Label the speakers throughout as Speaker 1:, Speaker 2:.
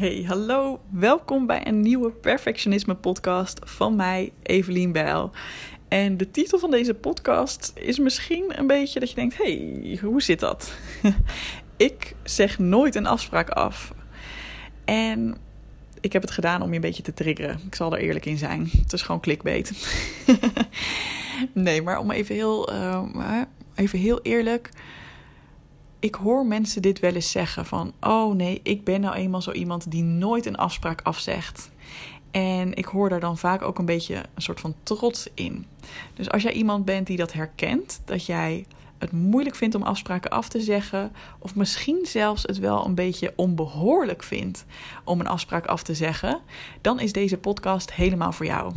Speaker 1: Hey, hallo. Welkom bij een nieuwe Perfectionisme podcast van mij, Evelien Bijl. En de titel van deze podcast is misschien een beetje dat je denkt: hey, hoe zit dat? ik zeg nooit een afspraak af. En ik heb het gedaan om je een beetje te triggeren. Ik zal er eerlijk in zijn. Het is gewoon clickbait. nee, maar om even heel, uh, even heel eerlijk ik hoor mensen dit wel eens zeggen van, oh nee, ik ben nou eenmaal zo iemand die nooit een afspraak afzegt. En ik hoor daar dan vaak ook een beetje een soort van trots in. Dus als jij iemand bent die dat herkent, dat jij het moeilijk vindt om afspraken af te zeggen, of misschien zelfs het wel een beetje onbehoorlijk vindt om een afspraak af te zeggen, dan is deze podcast helemaal voor jou.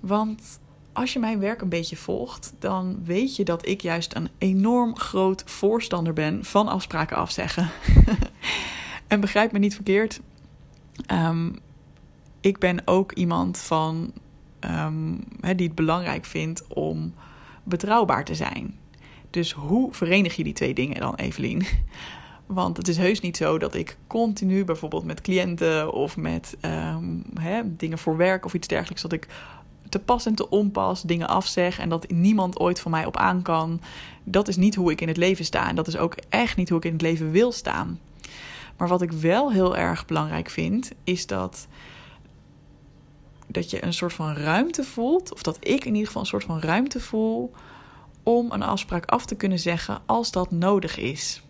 Speaker 1: Want als je mijn werk een beetje volgt, dan weet je dat ik juist een enorm groot voorstander ben van afspraken afzeggen. en begrijp me niet verkeerd. Um, ik ben ook iemand van um, die het belangrijk vindt om betrouwbaar te zijn. Dus hoe verenig je die twee dingen dan, Evelien? Want het is heus niet zo dat ik continu bijvoorbeeld met cliënten of met um, dingen voor werk of iets dergelijks, dat ik te pas en te onpas dingen afzeg en dat niemand ooit van mij op aan kan. Dat is niet hoe ik in het leven sta en dat is ook echt niet hoe ik in het leven wil staan. Maar wat ik wel heel erg belangrijk vind, is dat, dat je een soort van ruimte voelt, of dat ik in ieder geval een soort van ruimte voel om een afspraak af te kunnen zeggen als dat nodig is.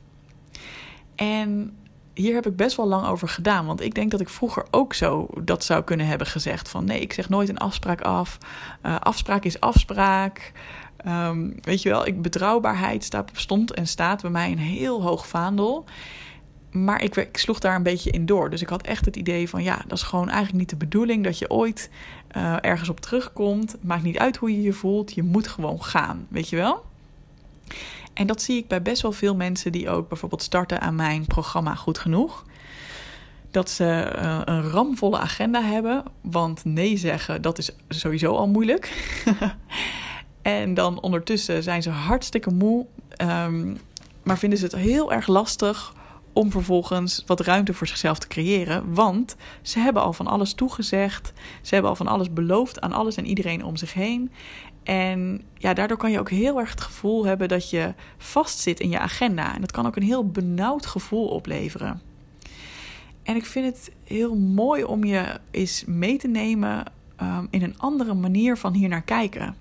Speaker 1: En hier heb ik best wel lang over gedaan. Want ik denk dat ik vroeger ook zo dat zou kunnen hebben gezegd. Van nee, ik zeg nooit een afspraak af. Uh, afspraak is afspraak. Um, weet je wel, ik, betrouwbaarheid staat, stond en staat bij mij een heel hoog vaandel. Maar ik, ik, sloeg daar een beetje in door. Dus ik had echt het idee van ja, dat is gewoon eigenlijk niet de bedoeling dat je ooit uh, ergens op terugkomt. Maakt niet uit hoe je je voelt. Je moet gewoon gaan. Weet je wel? En dat zie ik bij best wel veel mensen die ook bijvoorbeeld starten aan mijn programma Goed Genoeg. Dat ze uh, een ramvolle agenda hebben, want nee zeggen, dat is sowieso al moeilijk. en dan ondertussen zijn ze hartstikke moe, um, maar vinden ze het heel erg lastig om vervolgens wat ruimte voor zichzelf te creëren. Want ze hebben al van alles toegezegd. Ze hebben al van alles beloofd aan alles en iedereen om zich heen. En ja, daardoor kan je ook heel erg het gevoel hebben dat je vastzit in je agenda. En dat kan ook een heel benauwd gevoel opleveren. En ik vind het heel mooi om je eens mee te nemen um, in een andere manier van hier naar kijken.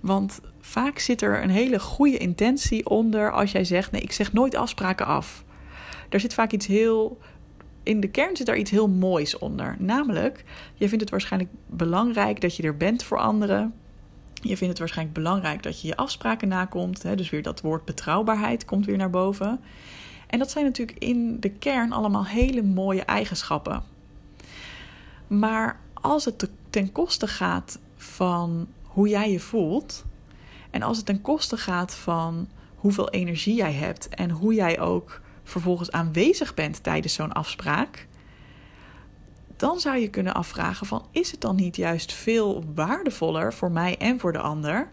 Speaker 1: Want vaak zit er een hele goede intentie onder als jij zegt: nee, ik zeg nooit afspraken af. Daar zit vaak iets heel. In de kern zit daar iets heel moois onder. Namelijk, je vindt het waarschijnlijk belangrijk dat je er bent voor anderen. Je vindt het waarschijnlijk belangrijk dat je je afspraken nakomt. Hè? Dus weer dat woord betrouwbaarheid komt weer naar boven. En dat zijn natuurlijk in de kern allemaal hele mooie eigenschappen. Maar als het ten koste gaat van hoe jij je voelt. En als het ten koste gaat van hoeveel energie jij hebt en hoe jij ook vervolgens aanwezig bent tijdens zo'n afspraak, dan zou je kunnen afvragen van is het dan niet juist veel waardevoller voor mij en voor de ander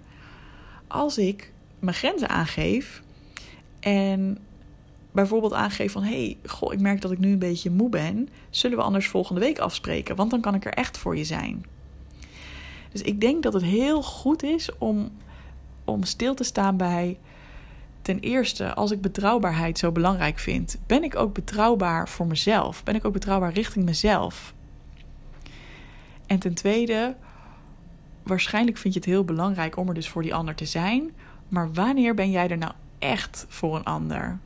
Speaker 1: als ik mijn grenzen aangeef en bijvoorbeeld aangeef van hey, goh, ik merk dat ik nu een beetje moe ben, zullen we anders volgende week afspreken, want dan kan ik er echt voor je zijn. Dus ik denk dat het heel goed is om, om stil te staan bij ten eerste, als ik betrouwbaarheid zo belangrijk vind, ben ik ook betrouwbaar voor mezelf? Ben ik ook betrouwbaar richting mezelf? En ten tweede, waarschijnlijk vind je het heel belangrijk om er dus voor die ander te zijn. Maar wanneer ben jij er nou echt voor een ander?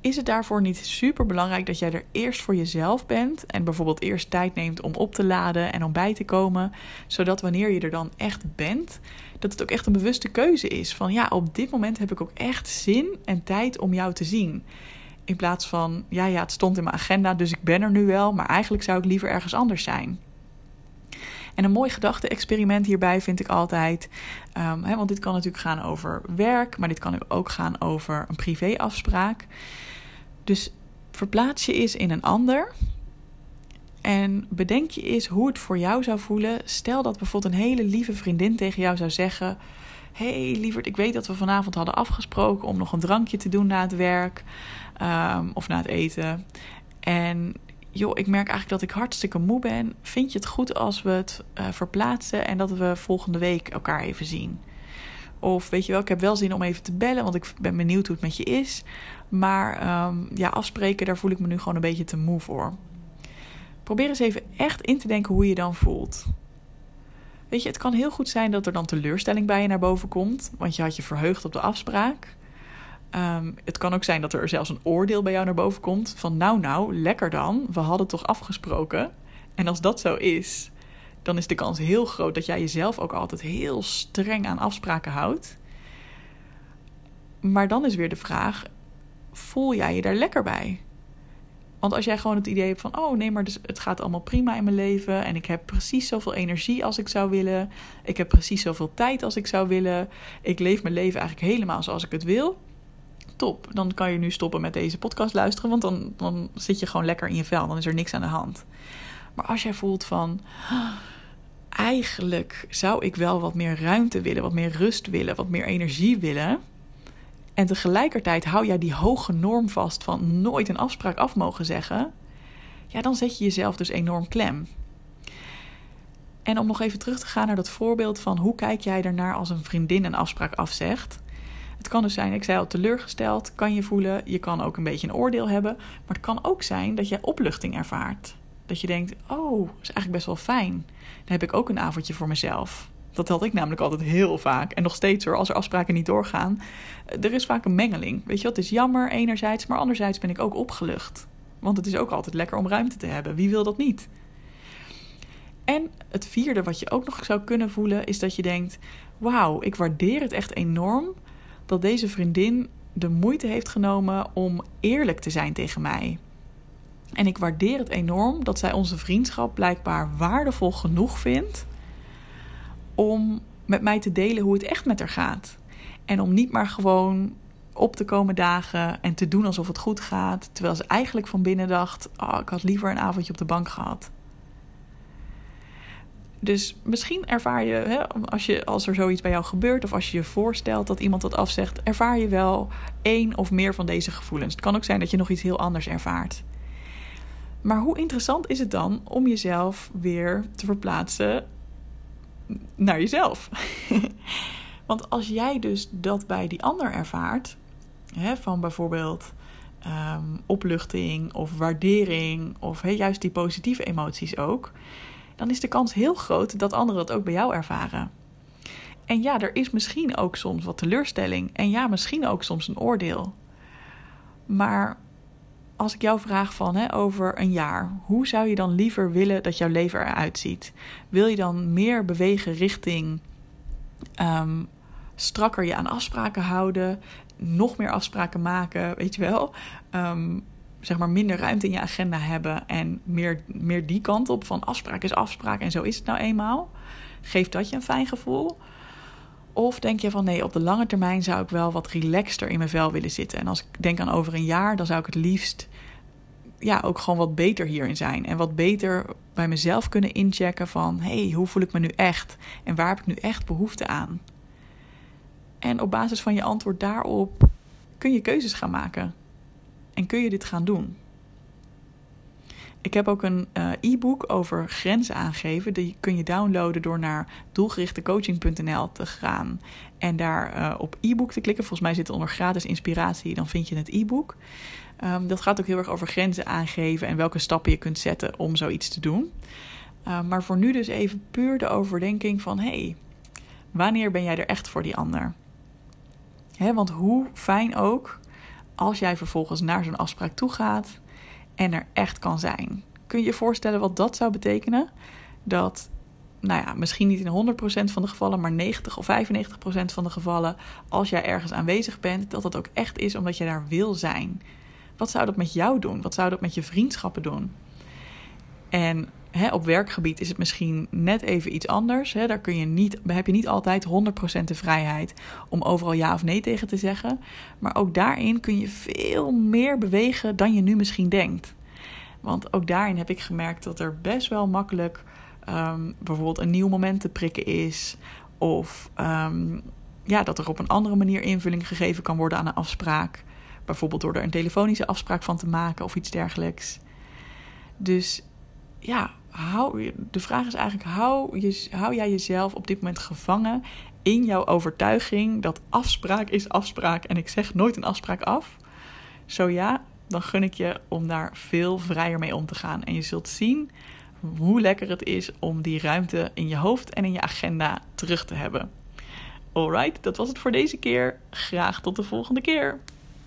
Speaker 1: Is het daarvoor niet super belangrijk dat jij er eerst voor jezelf bent en bijvoorbeeld eerst tijd neemt om op te laden en om bij te komen, zodat wanneer je er dan echt bent, dat het ook echt een bewuste keuze is van ja, op dit moment heb ik ook echt zin en tijd om jou te zien. In plaats van ja, ja, het stond in mijn agenda, dus ik ben er nu wel, maar eigenlijk zou ik liever ergens anders zijn. En een mooi gedachte-experiment hierbij vind ik altijd. Um, hè, want dit kan natuurlijk gaan over werk, maar dit kan ook gaan over een privéafspraak. Dus verplaats je eens in een ander. En bedenk je eens hoe het voor jou zou voelen. Stel dat bijvoorbeeld een hele lieve vriendin tegen jou zou zeggen: hey, lieverd, ik weet dat we vanavond hadden afgesproken om nog een drankje te doen na het werk um, of na het eten. En joh, ik merk eigenlijk dat ik hartstikke moe ben. Vind je het goed als we het uh, verplaatsen en dat we volgende week elkaar even zien? Of weet je wel, ik heb wel zin om even te bellen, want ik ben benieuwd hoe het met je is. Maar um, ja, afspreken, daar voel ik me nu gewoon een beetje te moe voor. Probeer eens even echt in te denken hoe je dan voelt. Weet je, het kan heel goed zijn dat er dan teleurstelling bij je naar boven komt, want je had je verheugd op de afspraak. Um, het kan ook zijn dat er zelfs een oordeel bij jou naar boven komt van nou nou, lekker dan, we hadden toch afgesproken. En als dat zo is, dan is de kans heel groot dat jij jezelf ook altijd heel streng aan afspraken houdt. Maar dan is weer de vraag: voel jij je daar lekker bij? Want als jij gewoon het idee hebt van: oh nee, maar dus het gaat allemaal prima in mijn leven en ik heb precies zoveel energie als ik zou willen, ik heb precies zoveel tijd als ik zou willen, ik leef mijn leven eigenlijk helemaal zoals ik het wil. Top, dan kan je nu stoppen met deze podcast luisteren, want dan, dan zit je gewoon lekker in je vel, dan is er niks aan de hand. Maar als jij voelt van. Eigenlijk zou ik wel wat meer ruimte willen, wat meer rust willen, wat meer energie willen en tegelijkertijd hou jij die hoge norm vast van nooit een afspraak af mogen zeggen, ja, dan zet je jezelf dus enorm klem. En om nog even terug te gaan naar dat voorbeeld van hoe kijk jij ernaar als een vriendin een afspraak afzegt. Het kan dus zijn, ik zei al, teleurgesteld kan je voelen. Je kan ook een beetje een oordeel hebben. Maar het kan ook zijn dat jij opluchting ervaart. Dat je denkt, oh, dat is eigenlijk best wel fijn. Dan heb ik ook een avondje voor mezelf. Dat had ik namelijk altijd heel vaak. En nog steeds hoor, als er afspraken niet doorgaan. Er is vaak een mengeling. Weet je, het is jammer enerzijds, maar anderzijds ben ik ook opgelucht. Want het is ook altijd lekker om ruimte te hebben. Wie wil dat niet? En het vierde wat je ook nog zou kunnen voelen is dat je denkt: Wauw, ik waardeer het echt enorm dat deze vriendin de moeite heeft genomen om eerlijk te zijn tegen mij. En ik waardeer het enorm dat zij onze vriendschap blijkbaar waardevol genoeg vindt om met mij te delen hoe het echt met haar gaat. En om niet maar gewoon op te komen dagen en te doen alsof het goed gaat, terwijl ze eigenlijk van binnen dacht: oh, ik had liever een avondje op de bank gehad. Dus misschien ervaar je, hè, als, je, als er zoiets bij jou gebeurt, of als je je voorstelt dat iemand dat afzegt, ervaar je wel één of meer van deze gevoelens. Het kan ook zijn dat je nog iets heel anders ervaart. Maar hoe interessant is het dan om jezelf weer te verplaatsen naar jezelf. Want als jij dus dat bij die ander ervaart, hè, van bijvoorbeeld um, opluchting of waardering, of juist die positieve emoties ook, dan is de kans heel groot dat anderen dat ook bij jou ervaren. En ja, er is misschien ook soms wat teleurstelling. En ja, misschien ook soms een oordeel. Maar als ik jou vraag van hè, over een jaar, hoe zou je dan liever willen dat jouw leven eruit ziet? Wil je dan meer bewegen richting um, strakker je aan afspraken houden, nog meer afspraken maken, weet je wel? Um, zeg maar minder ruimte in je agenda hebben en meer, meer die kant op van afspraak is afspraak en zo is het nou eenmaal. Geeft dat je een fijn gevoel? Of denk je van nee, op de lange termijn zou ik wel wat relaxter in mijn vel willen zitten. En als ik denk aan over een jaar, dan zou ik het liefst ja, ook gewoon wat beter hierin zijn. En wat beter bij mezelf kunnen inchecken van hey, hoe voel ik me nu echt? En waar heb ik nu echt behoefte aan? En op basis van je antwoord daarop kun je keuzes gaan maken. En kun je dit gaan doen. Ik heb ook een uh, e-book over grenzen aangeven. Die kun je downloaden door naar doelgerichtecoaching.nl te gaan. En daar uh, op e-book te klikken. Volgens mij zit er onder gratis inspiratie. Dan vind je het e-book. Um, dat gaat ook heel erg over grenzen aangeven en welke stappen je kunt zetten om zoiets te doen. Uh, maar voor nu dus even puur de overdenking van: hey, wanneer ben jij er echt voor die ander? Want hoe fijn ook als jij vervolgens naar zo'n afspraak toe gaat en er echt kan zijn. Kun je je voorstellen wat dat zou betekenen? Dat, nou ja, misschien niet in 100% van de gevallen, maar 90 of 95% van de gevallen, als jij ergens aanwezig bent, dat dat ook echt is omdat je daar wil zijn. Wat zou dat met jou doen? Wat zou dat met je vriendschappen doen? En op werkgebied is het misschien net even iets anders. Daar kun je niet, heb je niet altijd 100% de vrijheid om overal ja of nee tegen te zeggen. Maar ook daarin kun je veel meer bewegen dan je nu misschien denkt. Want ook daarin heb ik gemerkt dat er best wel makkelijk um, bijvoorbeeld een nieuw moment te prikken is. Of um, ja, dat er op een andere manier invulling gegeven kan worden aan een afspraak. Bijvoorbeeld door er een telefonische afspraak van te maken of iets dergelijks. Dus ja, de vraag is eigenlijk: hou, hou jij jezelf op dit moment gevangen in jouw overtuiging dat afspraak is afspraak en ik zeg nooit een afspraak af? Zo ja, dan gun ik je om daar veel vrijer mee om te gaan. En je zult zien hoe lekker het is om die ruimte in je hoofd en in je agenda terug te hebben. Alright, dat was het voor deze keer. Graag tot de volgende keer.